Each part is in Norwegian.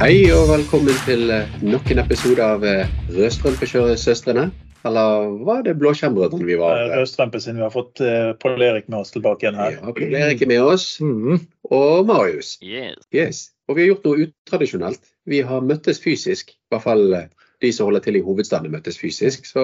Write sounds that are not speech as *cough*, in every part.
Hei og velkommen til eh, nok en episode av eh, Rødstrømpekjøresøstrene. Eller var det Blåskjermbrødrene vi var? Rødstrømpe siden vi har fått Pål Erik med oss tilbake igjen her. Ja, Pål Erik er med oss. Mhm. Og Marius. Yes. Yes. Og vi har gjort noe utradisjonelt. Vi har møttes fysisk. I hvert fall eh, de som holder til i hovedstaden møttes fysisk. Så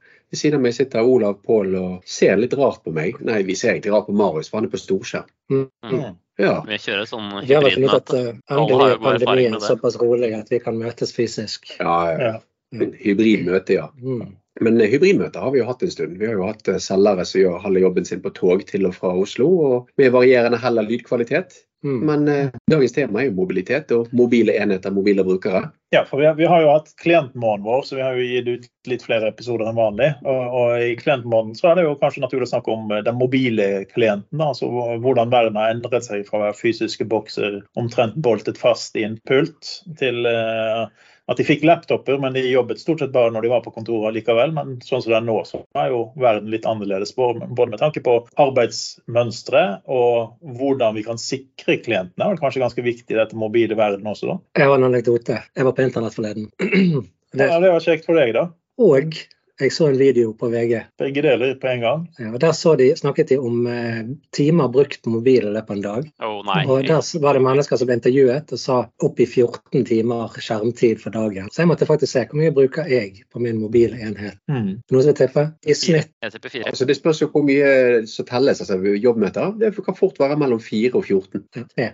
ved siden av meg sitter Olav Pål og ser litt rart på meg. Nei, vi ser egentlig rart på Marius, for han er på storskjerm. Mm. Ja. Vi kjører sånn Vi har vel funnet ut at hybridmøte. uh, endelig er pandemien såpass rolig at vi kan møtes fysisk. ja, ja. Ja. Hybridmøte, ja. Mm. Men hybridmøte hybridmøter har vi jo hatt en stund. Vi har jo hatt eh, selgere som gjør halve jobben sin på tog til og fra Oslo, og med varierende hell av lydkvalitet. Mm. Men eh, dagens tema er jo mobilitet og mobile enheter, mobile brukere. Ja, for vi har, vi har jo hatt klientmåneden vår, så vi har jo gitt ut litt flere episoder enn vanlig. Og, og i klientmåneden så er det jo kanskje naturlig å snakke om eh, den mobile klienten. altså Hvordan verden har endret seg fra å være fysiske bokser omtrent boltet fast i en pult, til eh, at de fikk laptoper, men de jobbet stort sett bare når de var på kontoret likevel. Men sånn som det er nå, så er jo verden litt annerledes, både med tanke på arbeidsmønstre og hvordan vi kan sikre klientene. Det er kanskje ganske viktig i dette mobile verden også, da. Jeg har en anekdote. Jeg var på internett forleden. Det, *clears throat* Ja, det var kjekt for deg, da. og jeg så en video på VG. Begge deler på en gang. Ja, og Der så de, snakket de om eh, timer brukt på mobil i løpet av en dag. Å nei. Og Der var det mennesker som ble intervjuet og sa opp i 14 timer skjermtid for dagen. Så jeg måtte faktisk se hvor mye bruker jeg på min mobile enhet. Mm. Noen som vil tippe? I snitt Jeg tipper fire. Altså, det spørs jo hvor mye som telles. altså Jobbmøter det kan fort være mellom 4 og 14. ja, tre.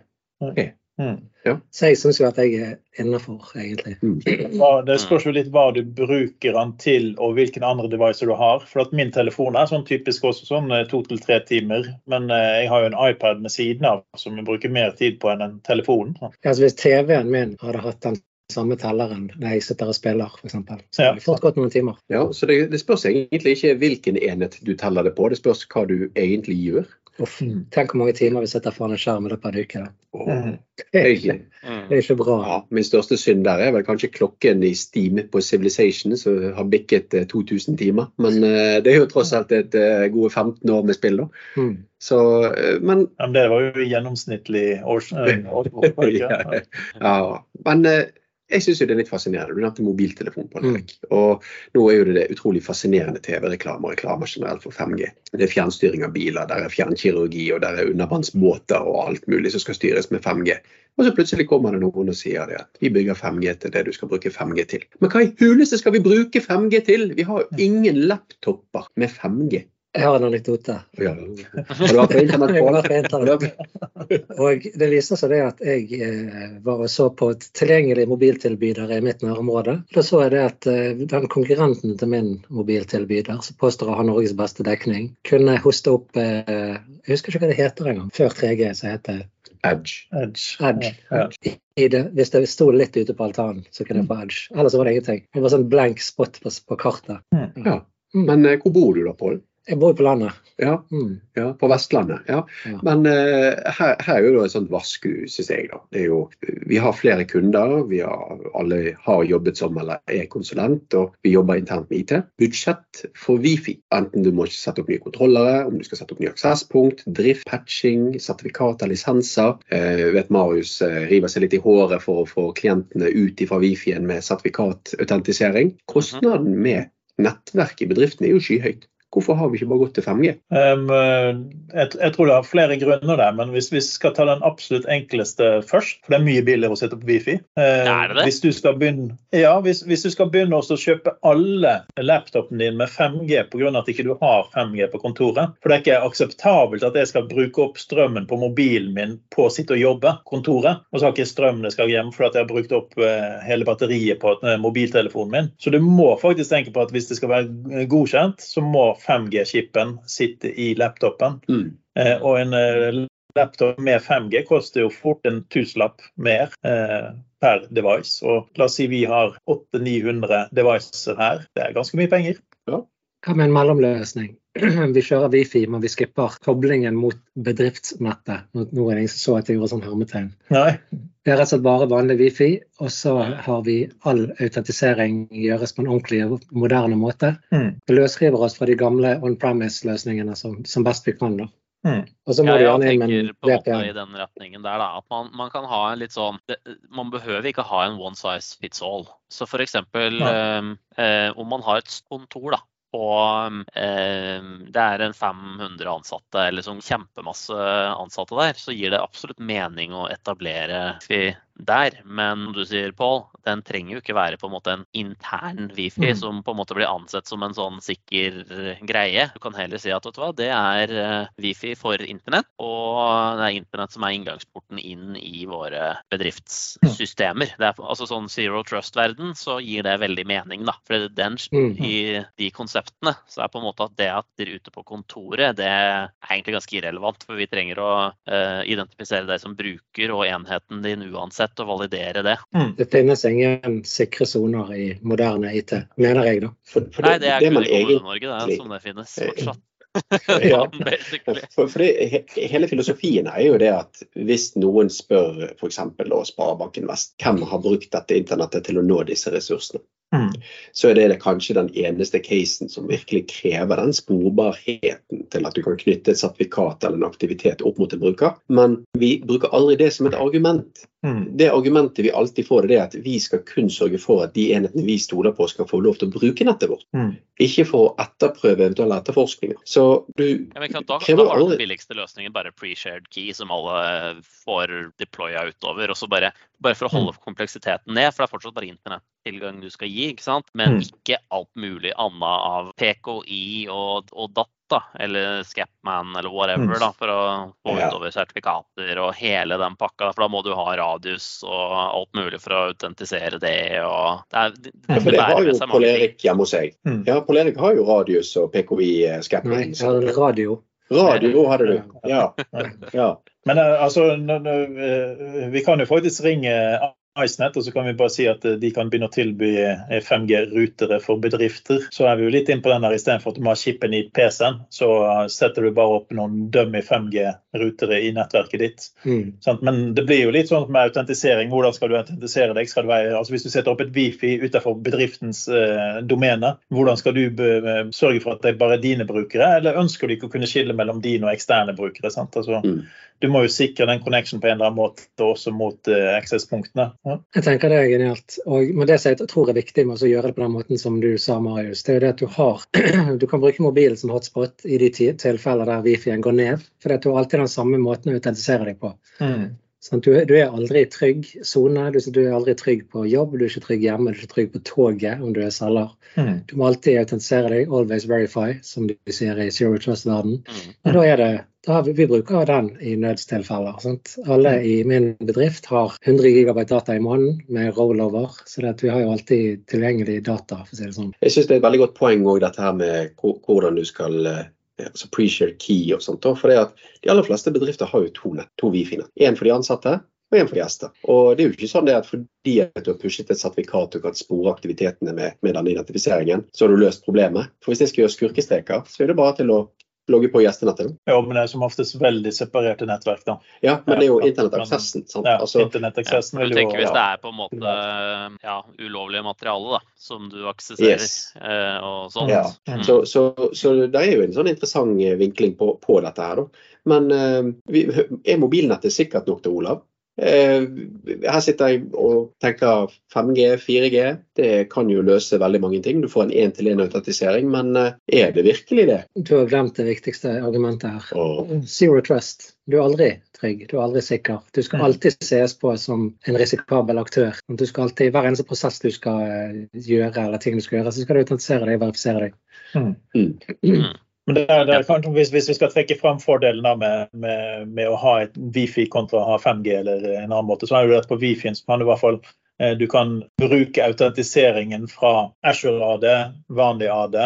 Mm. Så jeg syns jo at jeg er innafor, egentlig. Mm. Det spørs jo litt hva du bruker den til og hvilken andre device du har. For at min telefon er sånn typisk også sånn eh, to til tre timer. Men eh, jeg har jo en iPad med siden av som jeg bruker mer tid på enn en telefon. Altså Hvis TV-en min hadde hatt den samme telleren når jeg sitter og spiller, f.eks., så ja. fort gått noen timer. Ja, så det, det spørs egentlig ikke hvilken enhet du teller det på, det spørs hva du egentlig gjør. Uff, tenk hvor mange timer vi sitter foran en skjerm i løpet av en uke. da. Mm. Det er ikke, Mm. det er ikke bra. Ja, min største synd der er vel kanskje klokken i Steam på Civilization, som har bikket eh, 2000 timer. Men eh, det er jo tross alt et eh, gode 15 år med spill, da. Mm. Så, eh, men Men det var jo gjennomsnittlig års... *laughs* eh? Ja, men eh, jeg syns det er litt fascinerende. Du nevnte mobiltelefon på Mm. Og nå er jo det, det utrolig fascinerende TV-reklame og reklamer generelt for 5G. Det er fjernstyring av biler, der er fjernkirurgi og der er undervannsbåter og alt mulig som skal styres med 5G. Og så plutselig kommer det noen og sier det at vi bygger 5G til det du skal bruke 5G til. Men hva i huleste skal vi bruke 5G til? Vi har jo ingen laptoper med 5G. Jeg har en anekdote. Ja. Har du vært på internett på det? internett. Og det viser seg det at jeg eh, var og så på et tilgjengelig mobiltilbyder i mitt nærområde. Da så jeg det at eh, den konkurrenten til min mobiltilbyder, som påstår å ha Norges beste dekning, kunne hoste opp eh, Jeg husker ikke hva det heter engang. Før 3G så het det Edge. Edge. Edge. Ja. I det, hvis det sto litt ute på altanen, så kunne jeg få Edge. Ellers var det ingenting. Det var sånn blank spot på, på kartet. Ja. Men hvor bor du da, Pål? Jeg bor jo på landet. Ja, Mm. ja, på Vestlandet. Ja. Ja. Men uh, her, her er jo da et sånt vaskehus, syns jeg. da. Det er jo, vi har flere kunder. vi har, Alle har jobbet som eller er konsulent, og vi jobber internt med IT. Budsjett for Wifi. Enten du må sette opp nye kontrollere, om du skal sette opp nye aksesspunkt, drift, patching, sertifikater, lisenser. Uh, vet Marius uh, river seg litt i håret for å få klientene ut fra Wifien med sertifikatautentisering. Kostnaden med nettverk i bedriften er jo skyhøyt. Hvorfor har vi ikke bare gått til 5G? Um, eh, jeg, jeg tror det har flere grunner der, men hvis vi skal ta den absolutt enkleste først For det er mye billigere å sette opp wifi. Uh, Er det det? Hvis du skal begynne, ja, hvis, hvis du skal begynne også å kjøpe alle laptopene dine med 5G pga. at ikke du har 5G på kontoret For det er ikke akseptabelt at jeg skal bruke opp strømmen på mobilen min på å sitte og jobbe kontoret, og så har ikke strømmen jeg skal hjem fordi jeg har brukt opp eh, hele batteriet på mobiltelefonen min. Så du må faktisk tenke på at hvis det skal være godkjent, så må 5G-chipen sitte i laptopen. Mm. Eh, og en eh, laptop med 5G koster jo fort en tusenlapp mer eh, per device. Og la oss si vi har 800-900 devices her. Det er ganske mye penger. Hva med en mellomløsning? *clears throat* Vi kjører Wifi, men vi skipper koblingen mot bedriftsnettet. Nå er det ingen som så at jeg gjorde sånn hermetegn. Nei. Det er rett og slett bare vanlig Wifi, og så har vi all autentisering gjøres på en ordentlig og moderne måte. Mm. Vi løsriver oss fra de gamle on premise-løsningene som, som best vi kan. da. Mm. Og så må Ja, jeg tenker på en måte i den retningen der, da. At man, man kan ha en litt sånn det, Man behøver ikke ha en one size fits all. Så for eksempel eh, eh, om man har et kontor, da. Og eh, det er en 500 ansatte, eller sånn kjempemasse ansatte der, så gir det absolutt mening å etablere der. Men du sier, Pål, den trenger jo ikke være på en måte en intern Wifi Mm. som på en måte blir ansett som en sånn sikker eh, greie. Du kan heller si at vet du hva, det er eh, Wifi for internett, og det er internett som er inngangsporten inn i våre bedriftssystemer. Det er, altså sånn Zero Trust-verden så gir det veldig mening, da. For den, Mm. i de konseptene så er på en måte at det at dere er ute på kontoret, det er egentlig ganske irrelevant. For vi trenger å uh, identifisere deg som bruker og enheten din uansett, og validere det. Mm. Det finnes ingen sikre soner i moderne IT, mener jeg da. For, for Nei, det er det kun i Kommune-Norge det er egentlig- som det finnes Eh, fortsatt. ja. *laughs* For, for det, he- hele filosofien er jo det at hvis noen spør f.eks. Sparebanken Vest hvem har brukt dette internettet til å nå disse ressursene, Mm. så er det, det kanskje den eneste casen som virkelig krever den sporbarheten til at du kan knytte et sertifikat eller en aktivitet opp mot en bruker. Men vi bruker aldri det som et argument. Mm. Det argumentet vi alltid får, det er at vi skal kun sørge for at de enhetene vi stoler på, skal få lov til å bruke nettet vårt. Mm. Ikke for å etterprøve eventuelle etterforskninger. Så du Ja, men da, krever da, da har du aldri den billigste løsningen, bare pre-shared key, som alle får deploya utover. og så bare, bare for å holde kompleksiteten ned, for det er fortsatt bare internettilgang du skal gi. ikke sant? Men Mm. ikke alt mulig annet av PKI og, og data, eller Scapman eller whatever, Mm. da, for å få utover sertifikater og hele den pakka. For da må du ha radius og alt mulig for å autentisere det. og Det, er, det, det, Ja, for det har jo Polerik. Hjemme hos seg. Mm. Ja, Pål har jo radius og PKI Nei, Scapman. jeg radio. Radio hadde du. Ja. ja. Men eh, altså, eh, vi kan jo faktisk ringe Icenet, og så kan vi bare si at eh, de kan begynne å tilby 5G-rutere for bedrifter. Så er vi jo litt inn på den der istedenfor at du må ha chipen i PC-en, så setter du bare opp noen dummy 5G-rutere i nettverket ditt. Mm. Sant? Men det blir jo litt sånn med autentisering. Hvordan skal du autentisere deg? Det være, altså hvis du setter opp et Wifi utenfor bedriftens eh, domene, hvordan skal du sørge for at det er bare dine brukere, eller ønsker du ikke å kunne skille mellom dine og eksterne brukere? Sant? Altså, Mm. Du må jo sikre den connection på en eller annen måte også mot eh, access-punktene. Ja. Jeg tenker det er genialt. Og, med det som jeg tror er viktig med å gjøre det på den måten som du sa, Marius, det er jo det at du har *clears throat* Du kan bruke mobilen som hotspot i de ti- tilfeller der wifien går ned. For du har den samme måten å autentisere deg på. Mm. Sånn, du, du er aldri i trygg sone. Du, du er aldri trygg på jobb, du er ikke trygg hjemme, du er ikke trygg på toget om du er selger. Mm. Du må alltid autentisere deg, always verify, som de sier i Zero Trust-verden. Mm. Da er det da har vi, vi bruker den i nødstilfeller. Sant? Alle i min bedrift har 100 gigabyte data i måneden med rollover, så det at vi har jo alltid tilgjengelig data. for å si det sånn. Jeg syns det er et veldig godt poeng òg dette her med hvordan du skal eh, altså pre-share key og sånt. For det at de aller fleste bedrifter har jo to nett, to Wifi-nett. Én for de ansatte og én for gjester. Og det er jo ikke sånn det at fordi at du har pushet et sertifikat og kan spore aktivitetene med, med den identifiseringen, så har du løst problemet. For hvis jeg skal gjøre skurkestreker, så er det bare til å logge på gjestenettet. Ja, men det er som oftest veldig separerte nettverk. da. Ja, men det er jo internettaksessen. sant? Ja, Altså, Internettaksessen vil jo tenker Hvis det er på en måte ja, ulovlig materiale da, som du aksesserer Yes. eh, og sånt. Ja. Mm. Så, så, så det er jo en sånn interessant eh, vinkling på, på dette her, da. Men eh, er mobilnettet sikkert nok til Olav? Eh, her sitter jeg og tenker 5G, 4G. Det kan jo løse veldig mange ting. Du får en én-til-én-autentisering, men eh, er det virkelig det? Du har glemt det viktigste argumentet her. Oh. Zero trust. Du er aldri trygg, du er aldri sikker. Du skal alltid ses på som en risikabel aktør. Du skal alltid, I hver eneste prosess du skal eh, gjøre, eller ting du skal gjøre, så skal du autentisere deg og verifisere deg. Mm. Mm. Men det er, det er, kanskje- hvis, hvis vi skal trekke fram fordelen med, med, med å ha et Wifi kontra å ha 5G eller en annen måte, så er det at på Wifien så kan du i hvert fall eh, du kan bruke autentiseringen fra Azure AD, vanlig AD,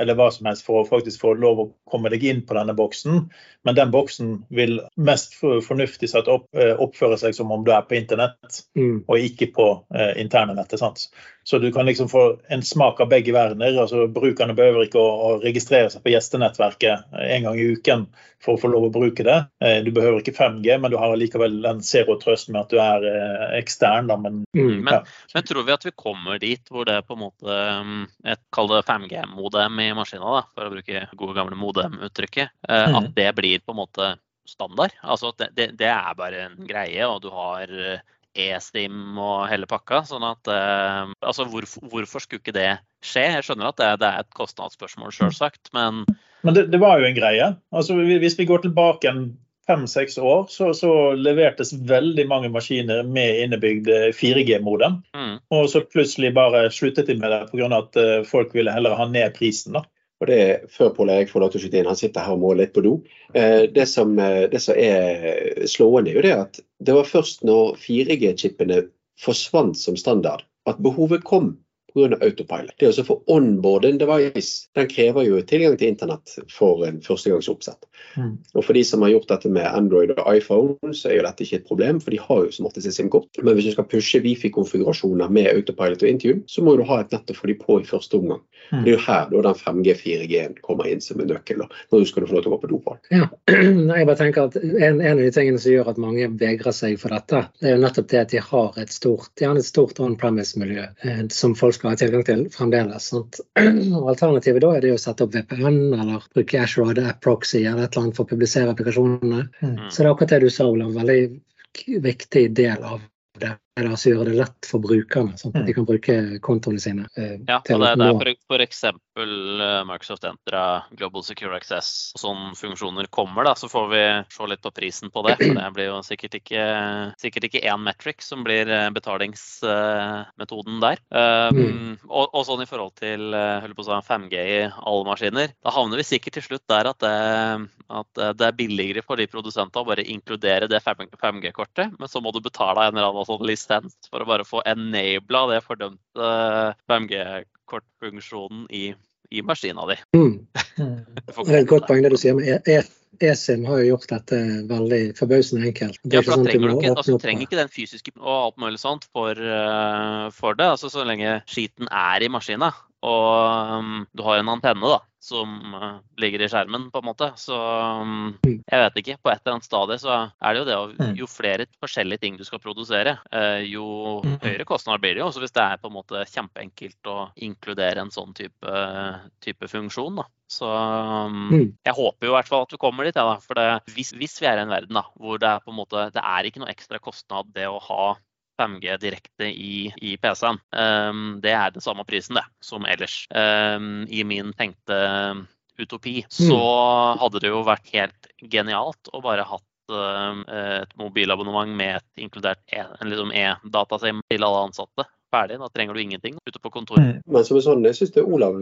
eller hva som helst for å faktisk få lov å komme deg inn på denne boksen. Men den boksen vil mest fornuftig sett opp, eh, oppføre seg som om du er på internett Mm. og ikke på eh, internenettet. sant? Så du kan liksom få en smak av begge verdener. altså Brukerne behøver ikke å, å registrere seg på gjestenettverket eh, en gang i uken for å få lov å bruke det. Eh, du behøver ikke 5G, men du har likevel en zero trust med at du er eh, ekstern. Da, men Mm. Men, Ja. men tror vi at vi kommer dit hvor det er på en måte um, et kall det 5G-modem i i maskina, da, for å bruke gode gamle modem-uttrykket, eh, Mm. at det blir på en måte standard. Altså at det, det, det er bare en greie, og du har eh, e-stim og hele pakka. Sånn at eh, Altså hvorfor, hvorfor skulle ikke det skje? Jeg skjønner at det, det er et kostnadsspørsmål, sjølsagt, men Men det, det var jo en greie. Altså, hvis vi går tilbake en fem-seks år, så, så levertes veldig mange maskiner med innebygd 4G-modem. mm, Og så plutselig bare sluttet de med det pga. at eh, folk ville heller ha ned prisen. da. Og det, er Før Pål Erik får lov til å skyte inn, han sitter her og må litt på do. Eh, det, som, eh, det som er slående, er jo det at det var først når 4G-chipene forsvant som standard, at behovet kom pga. autopilot. Det å få onboard en device, den krever jo tilgang til internett for en førstegangsoppsett. Mm. Og for de som har gjort dette med Android og iPhone, så er jo dette ikke et problem, for de har jo som oftest sin SIM-kort. Men hvis du skal pushe Wifi-konfigurasjoner med autopilot og Intune, så må du ha et nett å få de på i første omgang. Mm. Det er jo her da den 5G-4G-en kommer inn som en nøkkel, når du skal få lov til å gå på do. Ja, *clears throat* jeg bare tenker at en, en av de tingene som gjør at mange vegrer seg for dette, det er jo nettopp det at de har et stort, gjerne et stort on-premise-miljø eh, som folk skal ha tilgang til fremdeles. Sant? Alternativet da er det å sette opp VPN eller bruke Ashore App Proxy eller et eller annet for å publisere applikasjonene. Mm. Så det er akkurat det du sa, Olav. Veldig viktig del av det. Det altså å gjøre det lett for brukerne, sånn at de kan bruke kontoene sine. eh, Ja, til og det, det er f.eks. eh, Microsoft Entra, Global Secure Access og sånne funksjoner kommer, da, så får vi se litt på prisen på det. For det blir jo sikkert ikke, sikkert ikke én metric som blir eh, betalingsmetoden der. Um, og, og sånn i forhold til eh, holdt på å si, 5G i alle maskiner, da havner vi sikkert til slutt der at det, at det er billigere for de produsentene å bare inkludere det 5G-kortet, men så må du betale en eller annen sånn lisens for å bare få enabla det fordømte 5G-kortfunksjonen i, i maskina di. Mm. Det er et godt poeng det du sier. men E- E- eSIM har jo gjort dette veldig forbausende enkelt. Det Ja, for da sånn trenger du ikke, altså, trenger ikke den fysiske og alt mulig sånt for, eh, for det. Altså, så lenge skiten er i maskina og um, du har en antenne da, som uh, ligger i skjermen, på en måte. Så um, jeg vet ikke. På et eller annet stadie så er det jo det å Mm. Jo flere forskjellige ting du skal produsere, uh, jo Mm. høyere kostnader blir det jo. Så hvis det er på en måte kjempeenkelt å inkludere en sånn type, type funksjon, da. Så um, Mm. jeg håper jo i hvert fall at vi kommer dit. Ja, da. For det, hvis, hvis vi er i en verden da, hvor det er på en måte Det er ikke noe ekstra kostnad det å ha 5G direkte i, i PC-en. Um, det er den samme prisen det, som ellers. Um, I min tenkte utopi så hadde det jo vært helt genialt å bare hatt um, et mobilabonnement med et inkludert e, en liksom e-datasim til alle ansatte. Ferdig. Da trenger du ingenting ute på kontoret. Mm. Men som en sånn, jeg synes det Olav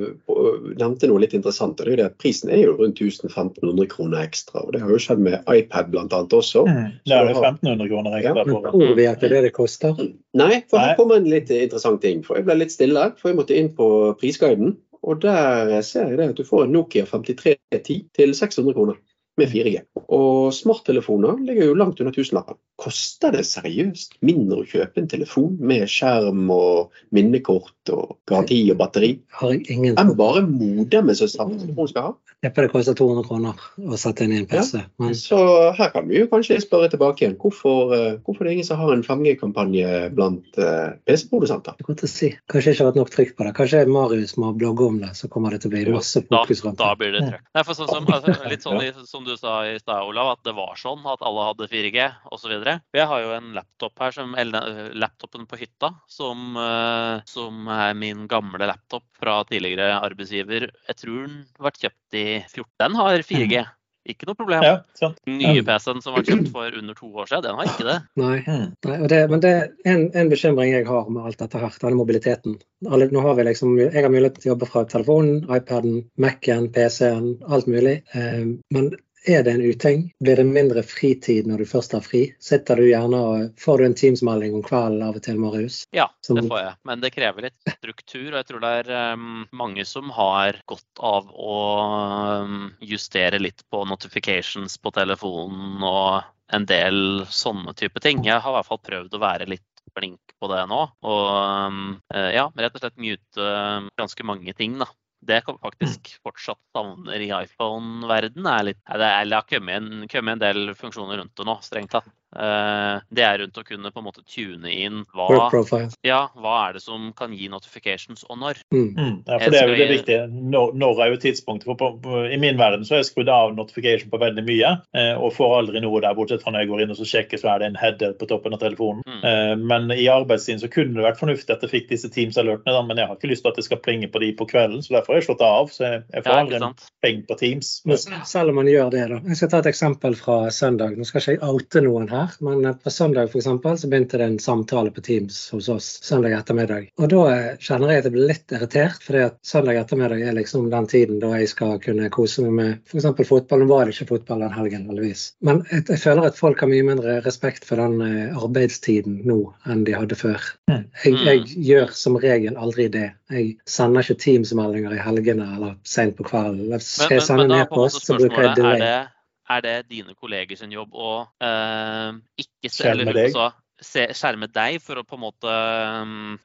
nevnte noe litt interessant. og det er det at Prisen er jo rundt 1500 kroner ekstra. og Det har jo skjedd med iPad bl.a. også. Mm. Det er 1500 kroner ekstra på. tror vi at det er det det koster? Nei, for her kommer en litt interessant ting. For jeg ble litt stille, for jeg måtte inn på prisguiden. Og der ser jeg det at du får en Nokia 5310 til 600 kroner med 4G. Og smarttelefoner ligger jo langt under tusenlappen. Koster det seriøst mindre å kjøpe en telefon med skjerm og minnekort og garanti og batteri Har jeg ingen enn bare modemet som samme telefon skal ha? Jeg tipper det koster 200 kroner å sette inn i en PC. Men Så her kan vi jo kanskje spørre tilbake igjen. Hvorfor, eh, hvorfor det er ingen som har en 5G-kampanje blant eh, PC-produsenter? det er godt å si. Kanskje ikke har vært nok trykk på det. Kanskje Marius må blogge om det, så kommer det til å bli masse fokus rundt da da blir det trøkk. Nei, for sånn som, altså, litt sånn i, som du sa i stad, Olav, at det var sånn at alle hadde 4G osv. Jeg har jo en laptop her, som, eller eh, laptopen på hytta, som, eh, som er min gamle laptop fra tidligere arbeidsgiver. Jeg tror den ble kjøpt i 14. Den har 4G. Ikke noe problem. Ja, sant. Den nye PC-en som var kjøpt for under to år siden, den har ikke det. *clears throat* Nei. Mm. Nei, og det, men det er en, en bekymring jeg har med alt dette her, denne mobiliteten. Alle, nå har vi liksom, jeg har mulighet til å jobbe fra telefonen, iPaden, Mac-en, PC-en, alt mulig. Eh, men er det en uting? Blir det mindre fritid når du først har fri? Sitter du gjerne og Får du en Teams-melding om kvelden av og til, Marius? Ja, det får jeg. Men det krever litt struktur. Og jeg tror det er um, mange som har godt av å um, justere litt på notifications på telefonen og en del sånne type ting. Jeg har i hvert fall prøvd å være litt flink på det nå. Og um, eh, ja, rett og slett mute ganske mange ting, da. Det kan faktisk fortsatt savner i iPhone-verden. er litt, det det har kommet en, en del funksjoner rundt det nå, strengt tatt. Eh, det er rundt å kunne på en måte tune inn hva, ja, hva er det som kan gi notifications, og når. Mm. Mm, ja, for det er jo det viktige. Når, når er jo tidspunktet. For på, på, I min verden så har jeg skrudd av notification på veldig mye, eh, og får aldri noe der, bortsett fra når jeg går inn og så sjekker så er det en header på toppen av telefonen. Mm. Eh, men i arbeidstiden så kunne det vært fornuftig at jeg fikk disse Teams-alertene, men jeg har ikke lyst til at det skal plinge på de på kvelden, så derfor har jeg slått av. Så jeg, jeg får Ja, aldri en peng pling på Teams. Men selv om man gjør det, da. Jeg skal ta et eksempel fra søndag. Nå skal ikke jeg oute noen her, men eh, på søndag for eksempel, så begynte det en samtale på Teams hos oss søndag ettermiddag. Og da eh, kjenner jeg at jeg blir litt irritert, fordi at søndag ettermiddag er liksom den tiden da jeg skal kunne kose meg med f.eks. fotball. Nå var det ikke fotball den helgen, heldigvis. Men jeg, jeg føler at folk har mye mindre respekt for den eh, arbeidstiden nå enn de hadde før. Mm. Jeg, jeg gjør som regel aldri det. Jeg sender ikke Teams-meldinger i helgene eller sent på kvelden. Skal jeg sende en e-post, så bruker jeg delay. er det, er det dine kolleger sin jobb å eh, ikke Skjerme eller, deg? altså, se, skjerme deg for å på en måte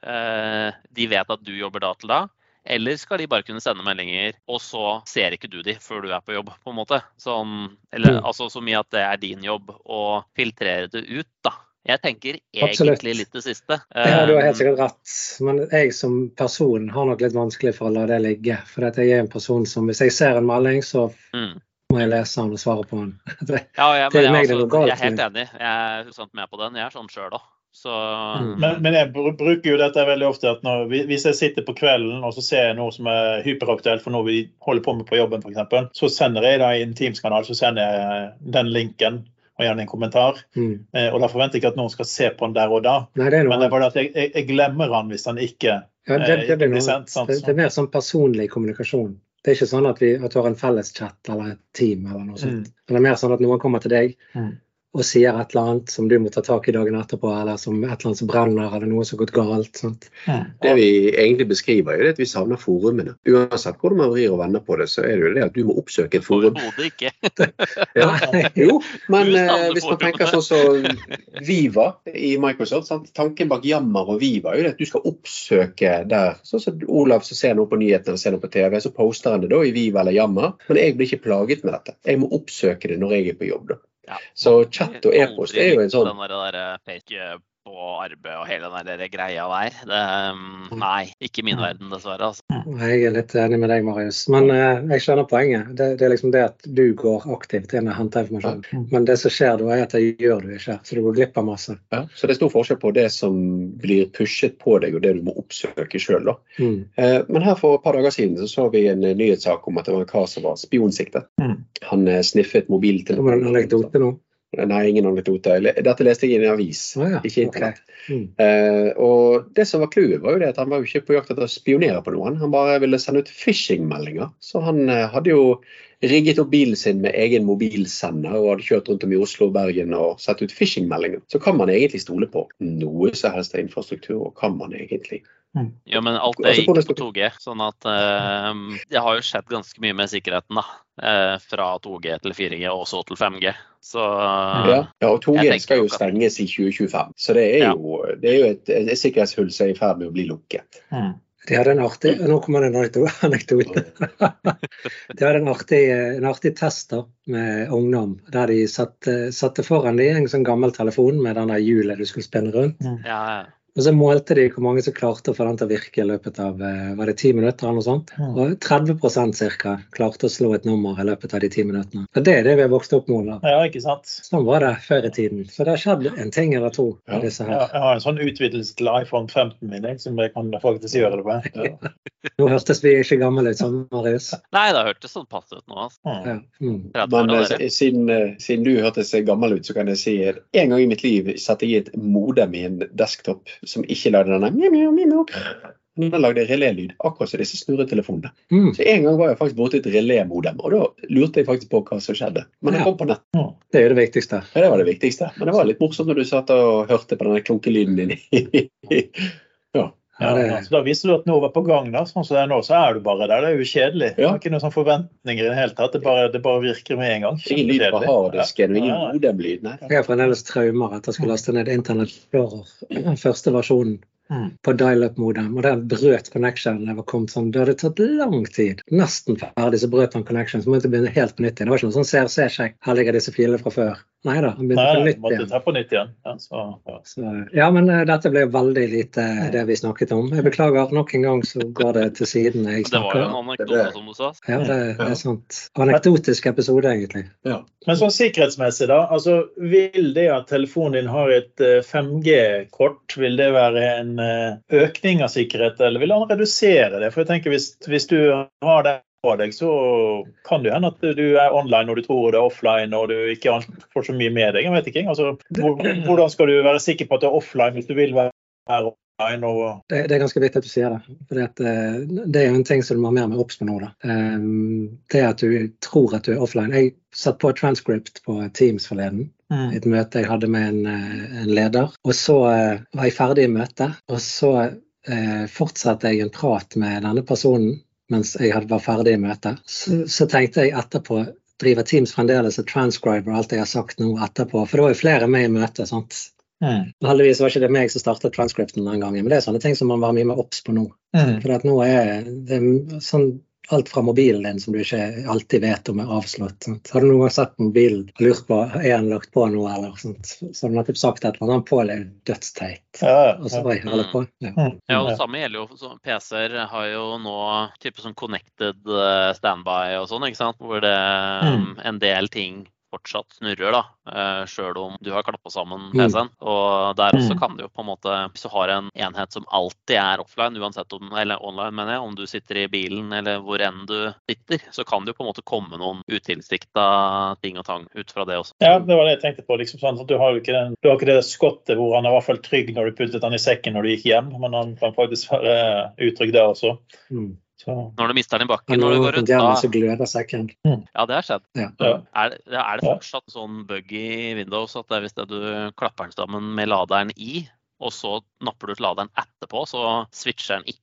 eh, De vet at du jobber da til da? Eller skal de bare kunne sende meldinger, og så ser ikke du de før du er på jobb? på en måte? Sånn, eller Mm. altså så mye at det er din jobb å filtrere det ut, da. Jeg tenker Absolutt. egentlig litt det siste. Ja, du har helt Eh, sikkert rett. Men jeg som person har nok litt vanskelig for å la det ligge. For at jeg er en person som hvis jeg ser en melding, så mm. Må jeg lese den og svare på den. *laughs* Det- Ja, jeg, er men jeg, altså, galt jeg er helt enig. Jeg er 100 med på den. Jeg er sånn sjøl òg. Så Mm. Men, men jeg bruker jo dette veldig ofte at når, hvis jeg sitter på kvelden og så ser jeg noe som er hyperaktuelt for noe vi holder på med på jobben f.eks., så sender jeg da i en Teams-kanal så sender jeg den linken og gjerne en kommentar. Mm. Eh, Og da forventer jeg ikke at noen skal se på den der og da. Nei, det er Men det er bare at jeg, jeg, jeg glemmer den hvis den ikke ja, det, det, eh, blir blir sendt. Sant? det, det er mer sånn personlig kommunikasjon. Det er ikke sånn at vi at har en felles chat eller et team eller noe sånt. Mm. Men det er mer sånn at noen kommer til deg Mm. Og sier et eller annet som du må ta tak i dagen etterpå, eller som et eller annet som brenner, eller noe som har gått galt. Sant? Det vi egentlig beskriver, er at vi savner forumene. Uansett hvordan man vrir og vender på det, så er det jo det at du må oppsøke et forum. overhodet ikke. *laughs* Ja. Jo, men eh, hvis man tenker sånn som Viva i Microsoft, sant? tanken bak Jammer og Viva er jo det at du skal oppsøke der. Sånn som Olav som ser noe på nyhetene eller ser noe på TV, så poster han det da i Viva eller Jammer. Men jeg blir ikke plaget med dette. Jeg må oppsøke det når jeg er på jobb. da. Ja. Så chat og e-post er jo en sånn Den der, der på arbeid og hele den der greia der. Det, um, nei, ikke min verden, dessverre. Altså. Jeg er litt enig med deg, Marius. Men eh, jeg skjønner poenget. Det, det er liksom det at du går aktivt inn og henter informasjon. Mm. Men det som skjer da, er at det gjør du ikke. Så du går glipp av masse. ja. Så det er stor forskjell på det som blir pushet på deg, og det du må oppsøke sjøl. Mm. Eh, Men her for et par dager siden så, så vi en eh, nyhetssak om at det var en kar som var spionsiktet. Mm. Han eh, sniffet mobiltelefonen. Anekdote nå? Nei, ingen anekdote. Jeg Dette leste jeg i en avis, ah, ja, ikke internett. Okay. Mm. Eh, og det som var clouet, var jo det at han var jo ikke på jakt etter å spionere på noen. Han bare ville sende ut phishing-meldinger. Så han eh, hadde jo rigget opp bilen sin med egen mobilsender og hadde kjørt rundt om i Oslo og Bergen og satt ut phishing-meldinger. Så kan man egentlig stole på noe som helst av infrastruktur, og kan man egentlig. Ja, men alt det gikk på 2G. Sånn at um, det har jo skjedd ganske mye med sikkerheten, da. eh, fra 2G til 4G og så til 5G. Så Ja, ja og 2G skal jo at- stenges i 2025, så det er Ja. jo, det er jo et, et sikkerhetshull som er i ferd med å bli lukket. Mm. De hadde en artig Nå kommer det en anekdote. *laughs* De hadde en artig, en artig test da, med ungdom, der de satte, satte foran dem en sånn gammel telefon med den hjulet du skulle spinne rundt. ja, ja. Og så målte de hvor mange som klarte å få den til å virke i løpet av eh, var det ti minutter. eller noe sånt. Og 30 cirka klarte å slå et nummer i løpet av de ti minuttene. Og Det er det vi har vokst opp med. Ja, ikke sant. Sånn var det før i tiden. Så det har skjedd en ting eller to. Ja. disse her. Ja, jeg har en sånn utvidelse til iPhone 15 min jeg, som jeg kan faktisk gjøre det med. Ja. Nå hørtes vi ikke gamle ut sånn, Marius. Nei, det hørtes sånn passe ut nå. Altså. Ja. Mm. Men eh, siden, eh, siden du hørtes gammel ut, så kan jeg si at en gang i mitt liv satte jeg et modem i en desktop som ikke lagde denne mjau, mjau. Den lagde relélyd, akkurat som disse snurretelefonene. Mm. Så en gang var jeg faktisk borti et relémodem, og da lurte jeg faktisk på hva som skjedde. Men det Ja. kom på nett. Det er jo det viktigste. Ja, det var det viktigste. Men det var litt morsomt når du satt og hørte på denne klunkelyden din. *laughs* ja. Ja, Ja, det, altså, da viser du at noe var på gang. da, sånn som det er nå, så er du bare der. Det er jo kjedelig. Det Ja. er ikke noen sånn forventninger i det hele tatt. Det bare, det bare virker med en gang. Ingen lyd fra harddisken ingen. Nei. jeg har fremdeles traumer etter å skulle laste ned Internett den *clears throat* første versjonen. Mm. på dial-up-modem. Og den brøt connectionen. Det var kommet sånn, det hadde tatt lang tid. Nesten ferdig, så brøt han connection. Så måtte jeg begynne helt på nytt igjen. Det var ikke noe sånn CRC-sjekk. Her ligger disse filene fra før. Nei da, han begynte Nei, på nytt måtte igjen. ta på nytt igjen. Ja, så, ja. Så, ja, men uh, dette ble jo veldig lite det vi snakket om. Jeg beklager, nok en gang så går det til siden. Jeg Det var jo en anekdote, som du sa. Ja, det, det er sant. Anekdotisk episode, egentlig. Men sånn sikkerhetsmessig, da. altså Vil det at telefonen din har et eh, 5G-kort, vil det være en eh, økning av sikkerhet, eller vil han redusere det? For jeg tenker Hvis, hvis du har det på deg, så kan det hende at du er online når du tror det er offline og du ikke får så mye med deg. Jeg vet ikke. Altså, hvordan skal du være sikker på at du er offline hvis du vil være online? Og, Det, det er ganske viktig at du sier det. For det, er jo en ting som du må ha mer med obs på nå. Um, det at du tror at du er offline. Jeg satt på et transcript på Teams forleden. Mm. Et møte jeg hadde med en, eh, en leder. Og så eh, var jeg ferdig i møtet, og så eh, fortsatte jeg en prat med denne personen mens jeg var ferdig i møtet. Så, så tenkte jeg etterpå Driver Teams fremdeles og transcriber alt jeg har sagt nå etterpå? For det var jo flere med i møtet. sant? Mm. Heldigvis var ikke det meg som startet transcripten den gangen, men det er sånne ting som man var mye mer obs på nå. Mm. For at nå er det sånn alt fra mobilen din som du ikke alltid vet om er avslått. Sant? Har du noen gang sett mobilen og lurt på er den lagt på nå, eller sånt? Så har nettopp sagt et eller annet, på er dødsteit. Ja, ja, Og så bare holder på. Ja. Mm. Ja, og det samme gjelder jo PC-er har jo nå type sånn connected eh, standby og sånn, ikke sant. Hvor det Mm. en del ting fortsatt snurrer, da. Uh, Sjøl om du har klappa sammen Mm. PC-en. Og der også Mm. kan det jo på en måte Hvis du har en enhet som alltid er offline, uansett om Eller online, mener jeg. Om du sitter i bilen eller hvor enn du sitter, så kan det jo på en måte komme noen utilsikta ting og tang ut fra det også. Ja, det var det jeg tenkte på. Liksom, sånn, at du, har jo ikke den, du har ikke det skottet hvor han er i hvert fall trygg når du puttet han i sekken når du gikk hjem, men han kan faktisk være utrygg der også. Mm. Så, Når du mister den i bakken når du går rundt, da sekken. Ja, det har skjedd. Ja. Er, det- er det fortsatt sånn bug i Windows at det er hvis det du klapper den sammen med laderen i, og så napper du ut laderen etterpå, så switcher den ikke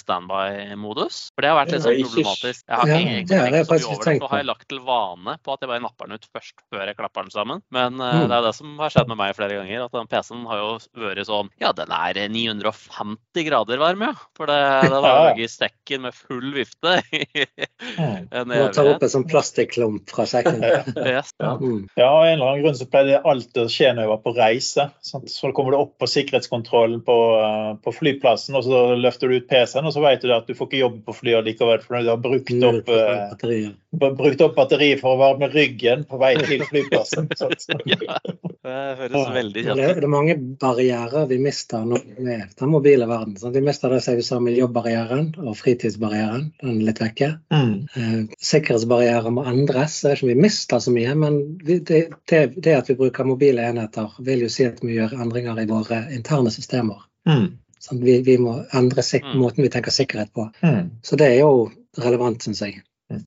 standby-modus? For det har vært litt sånn problematisk. Jeg har Ja, ikke egentlig det tenkt så mye over det, tenkt har jeg lagt til vane på at jeg bare napper den ut først før jeg klapper den sammen. Men eh, Mm. det er det som har skjedd med meg flere ganger, at den PC-en har jo vært sånn Ja, den er 950 grader varm, ja. For *laughs* det, var jo ligget i sekken med full vifte Nå tar *laughs* en ta opp en sånn plastikklump fra sekken. *laughs* Yes. Mm. Ja, av en eller annen grunn så pleide alt å skje når jeg var på reise. Sant? Så kommer du opp på sikkerhetskontrollen på, eh, på flyplassen, og så løfter du ut PC-en, og så vet du at du får ikke jobbe på flyet likevel, for du har brukt opp, eh, brukt opp batteriet for å varme ryggen på vei til flyplassen. *laughs* Sant? Ja, det høres veldig Det, ut. det er mange barrierer vi mister nå med den mobile verden. Sant? Vi mister det som vi sa, miljøbarrieren og fritidsbarrieren. Den er litt vekke. Mm. Eh, sikkerhetsbarrierer må endres. Det er ikke vi mister så mye, men vi, det, det, det at vi bruker mobile enheter, vil jo si at vi gjør endringer i våre interne systemer. Mm. Sant? Vi, vi må endre sik Mm. måten vi tenker sikkerhet på. Mm. Så det er jo relevant, syns jeg.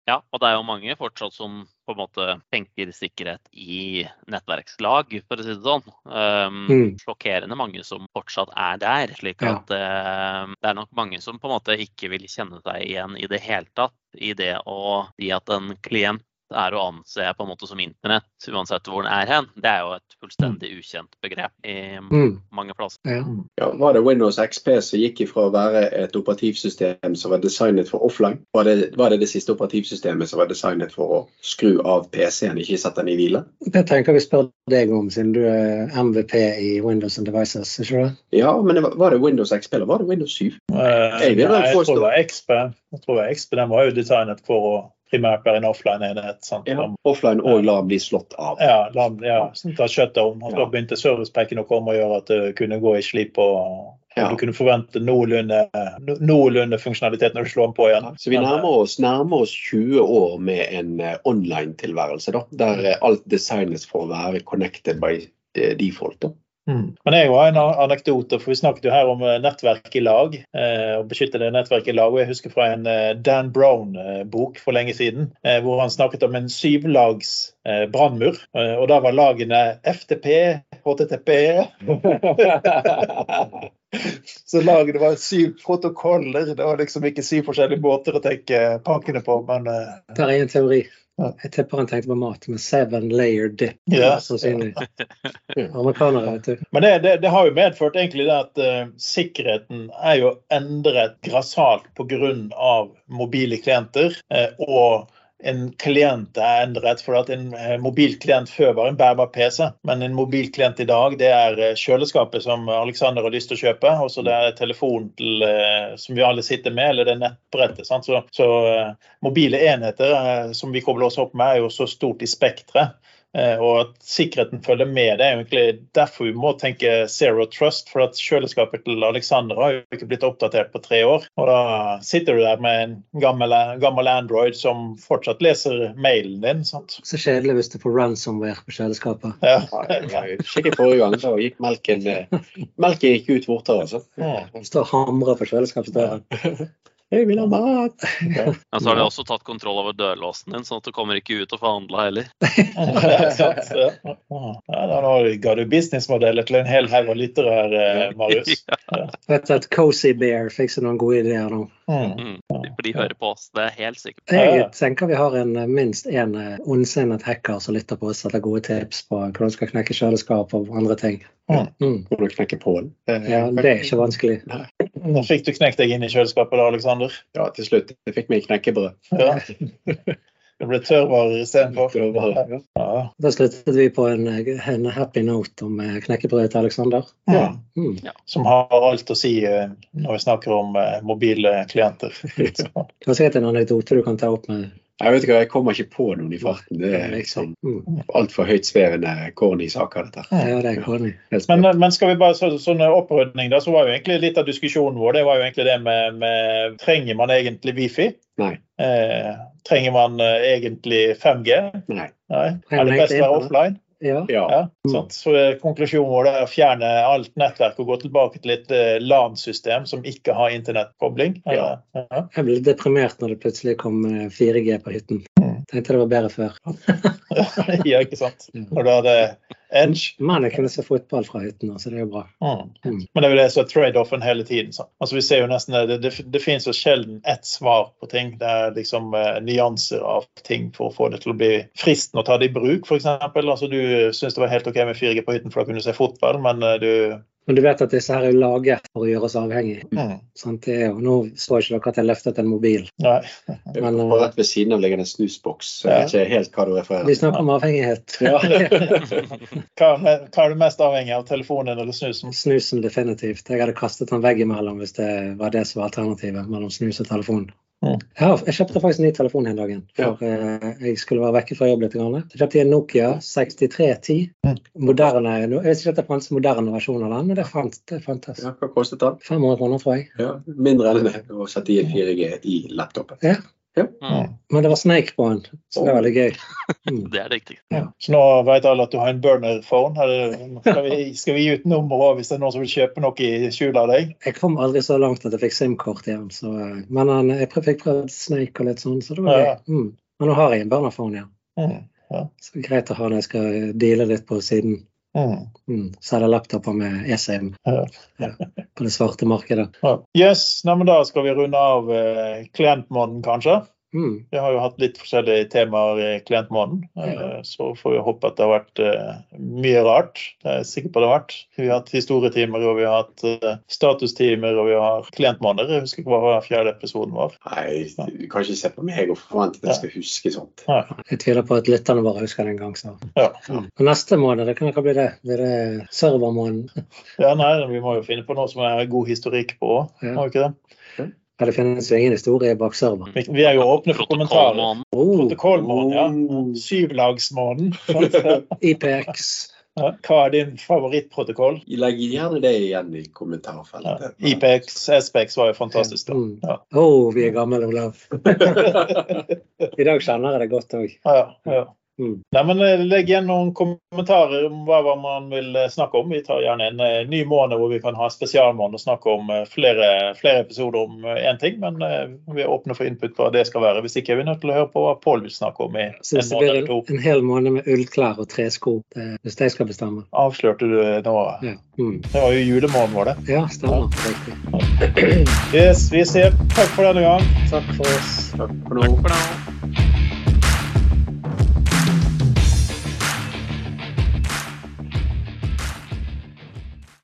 Ja, og det er jo mange fortsatt som på en måte tenker sikkerhet i nettverkslag, for å si det sånn. Um, Mm. Sjokkerende mange som fortsatt er der. slik Ja. at eh, det er nok mange som på en måte ikke vil kjenne seg igjen i det hele tatt i det å si at en klient er å anse på en måte som internett, uansett hvor den er hen. Det er jo et fullstendig ukjent begrep i Mm. mange plasser. Ja. Ja, var det Windows XP som gikk ifra å være et operativsystem som var designet for offline? Var det, var det det siste operativsystemet som var designet for å skru av PC-en, ikke sette den i hvile? Det tenker vi spør deg om, siden du er MVP i Windows and Devices. ikke det? Ja, men det var, var det Windows XP eller var det Windows 7? Uh, Jeg vil vel jeg tror det var XP. Jeg tror det var XP. Den var jo designet for å primært være en offline-enhet. sant? Ja. Offline og la bli slått av. Ja, la, ja sånn ta shutdown. Og ja. da begynte servicepacken å komme og gjøre at det kunne gå i slip. og, og Ja. Du kunne forvente noenlunde, no- noenlunde funksjonalitet når du slår den på igjen. Så vi nærmer oss, nærmer oss 20 år med en eh, online-tilværelse, der eh, alt designes for å være connected by eh, default. Da. Mm. Men jeg har en anekdote, for vi snakket jo her om eh, nettverk i lag. Eh, og beskytte det nettverket i lag. og Jeg husker fra en eh, Dan Brown-bok for lenge siden, eh, hvor han snakket om en syvlags eh, brannmur. Eh, og da var lagene FTP, HTTP *laughs* Så lagene var syv protokoller. Det var liksom ikke syv forskjellige måter å tenke pakkene på, men eh, Jeg tipper han tenkte på mat med seven layer dip. Ja. Amerikanere, vet du. Men det, det, det har jo medført egentlig det at uh, sikkerheten er jo endret grassat pga. mobile klienter. uh, og en klient er endret, for at en eh, mobilklient før var en bærbar PC, men en mobilklient i dag det er eh, kjøleskapet som Alexander har lyst til å kjøpe, og så det er telefonen eh, som vi alle sitter med, eller det er nettbrettet. Så, så mobile enheter som vi kobler oss opp med, er jo så stort i spekteret. Eh, Og at sikkerheten følger med. Det er egentlig derfor vi må tenke zero trust. For at kjøleskapet til Alexander har jo ikke blitt oppdatert på tre år. Og da sitter du der med en gammel, gammel Android som fortsatt leser mailen din. sant? Så kjedelig hvis du får ransomware på kjøleskapet. Ja. ja Sjekket forrige gang, så gikk melken eh, Melken gikk ut fortere, altså. Ja. Står og hamrer på kjøleskapsdøren. Jeg vil ha mat! *laughs* Men så har de også tatt kontroll over dørlåsen din, sånn at du kommer ikke ut og får handla heller. *laughs* *laughs* Ja, Ja, nå ga du businessmodeller til en hel haug av lyttere her, eh, Marius. Vet du at Cozy Bear fikser noen gode ideer nå. Mm. Mm. For de hører på oss, det er helt sikkert. Jeg tenker vi har en, eh, minst én ondsinnet hacker som lytter på oss etter gode tips på hvordan du skal knekke kjøleskap og andre ting. Mm. Mm. Du knekke Pål? Ja, det er ikke vanskelig. Nå fikk du knekt deg inn i kjøleskapet da, Alexander. Ja, til slutt. Jeg fikk meg knekkebrød. Ja. Det ble tørrvarer istedenfor. Ja. Ja. Da sluttet vi på en, en happy note om eh, knekkebrødet til Alexander. Ja. Mm. Som har alt å si eh, når vi snakker om eh, mobile klienter. *laughs* Det var sikkert en anekdote du kan ta opp med Jeg vet ikke, jeg kommer ikke på noen i farten. Det er liksom mm. altfor høytsvevende corny saker, dette. Ja, det er corny. Men, men skal vi bare så, sånn opprydning, da, så var jo egentlig litt av diskusjonen vår det var jo egentlig det med, med Trenger man egentlig Wifi? Nei. Eh, trenger man eh, egentlig 5G? Nei. Nei. Er det best å være det? offline? Ja. Ja. Sant? Så eh, Konklusjonen vår er å fjerne alt nettverk og gå tilbake til et eh, LAN-system som ikke har internettkobling. Ja. Ja. Jeg ble litt deprimert når det plutselig kom eh, 4G på hytten. Mm. Tenkte det var bedre før. *laughs* ja, ikke sant? Når du hadde Edge. Men jeg kunne se fotball fra hytten, så det er jo bra. Mm. Mm. Men det er jo det som er trade-offen hele tiden. Så. Altså Vi ser jo nesten det, det, det finnes jo sjelden ett svar på ting. Det er liksom eh, nyanser av ting for å få det til å bli fristende å ta det i bruk, f.eks. Altså, du syns det var helt OK med 4G på hytten for da kunne du se fotball, men eh, du Men du vet at disse her er laget for å gjøre oss avhengig. mm. Det nå så ikke dere at jeg løftet en mobil. Nei. Men, Og rett ved siden av ligger det en snusboks, Ja. jeg vet ikke helt hva du refererer Vi snakker om avhengighet. Ja. *laughs* *laughs* Hva, hva er du mest avhengig av, telefonen eller snusen? Snusen definitivt. Jeg hadde kastet den veggimellom hvis det var det som var alternativet mellom snus og telefon. Ja, jeg kjøpte faktisk en ny telefon en dagen, for ja. jeg skulle være vekke fra jobb litt. Jeg kjøpte en Nokia 6310. Mm. Moderne, jeg vet ikke om det fantes moderne versjon av den, men det fant, det fantes. Ja, hva kostet den? 500 kroner, tror jeg. Ja, mindre enn det å sette i 4G i laptopen. Mm. Men det var Snake på den, så det var veldig gøy. *laughs* Mm. Det er det viktige. Ja. Så nå vet alle at du har en burner-phone. Er Skal, vi- skal vi gi ut nummeret også hvis det er noen som vil kjøpe noe i skjul av deg? Jeg kom aldri så langt at jeg fikk SIM-kort igjen, så, eh, men han, jeg fikk prøvd Snake og litt sånn, så det var Ja. gøy. Mm. Men nå har jeg en burner phone igjen, Ja. så greit å ha når jeg skal deale litt på siden. Mm. jeg Selge laptoper med eSIM Ja. på det svarte markedet. Ja. Yes, nei, men Da skal vi runde av eh, klientmåneden, kanskje. Mm. Vi har jo hatt litt forskjellige temaer i klientmåneden. ja. så får vi håpe at det har vært eh, mye rart. Det er jeg sikker på det har vært. Vi har hatt historietimer, og vi har hatt eh, statustimer, og vi har klientmåneder. Jeg husker ikke hva fjerde episoden var. Nei, du kan ikke se på meg og forvente at jeg skal huske sånt. Nei. Jeg tviler på at lytterne våre husker det en gang. Så. Ja. Ja. neste måned, det kan ikke bli det. Blir det servermåneden? ja, nei, vi må jo finne på noe som er god historikk på òg, Ja. må vi ikke det? Ja, det finnes jo ingen historie bak server. Vi, vi er jo åpne for kommentarer. Protokollmåneden. Oh, ja. Oh. Syvlagsmåneden. *laughs* IPX. Ja. Hva er din favorittprotokoll? Legg gjerne det igjen i Ja. kommentarfeltet. IPX, SPX var jo fantastisk. da. Mm. Ja. Oh, vi er gamle, Olav. *laughs* I dag kjenner jeg det godt òg. Ja, ja. Mm. Nei, men eh, Legg igjen noen kommentarer om hva, hva man vil eh, snakke om. Vi tar gjerne en uh, ny måned hvor vi kan ha spesialmåned og snakke om uh, flere, flere episoder om én ting. Men vi er åpne for input på hva det skal være. Hvis ikke er vi nødt til å høre på hva Pål vil snakke om i Så en det måned blir eller to. en, hel måned med ullklær og tresko, det, hvis det skal bestemme. Avslørte du nå? Ja, mm. Det var jo julemåneden vår, det. ja stemmer. Ja. Yes, vi ser. Takk for denne gang. Takk for oss. Takk for nå. Takk for nå.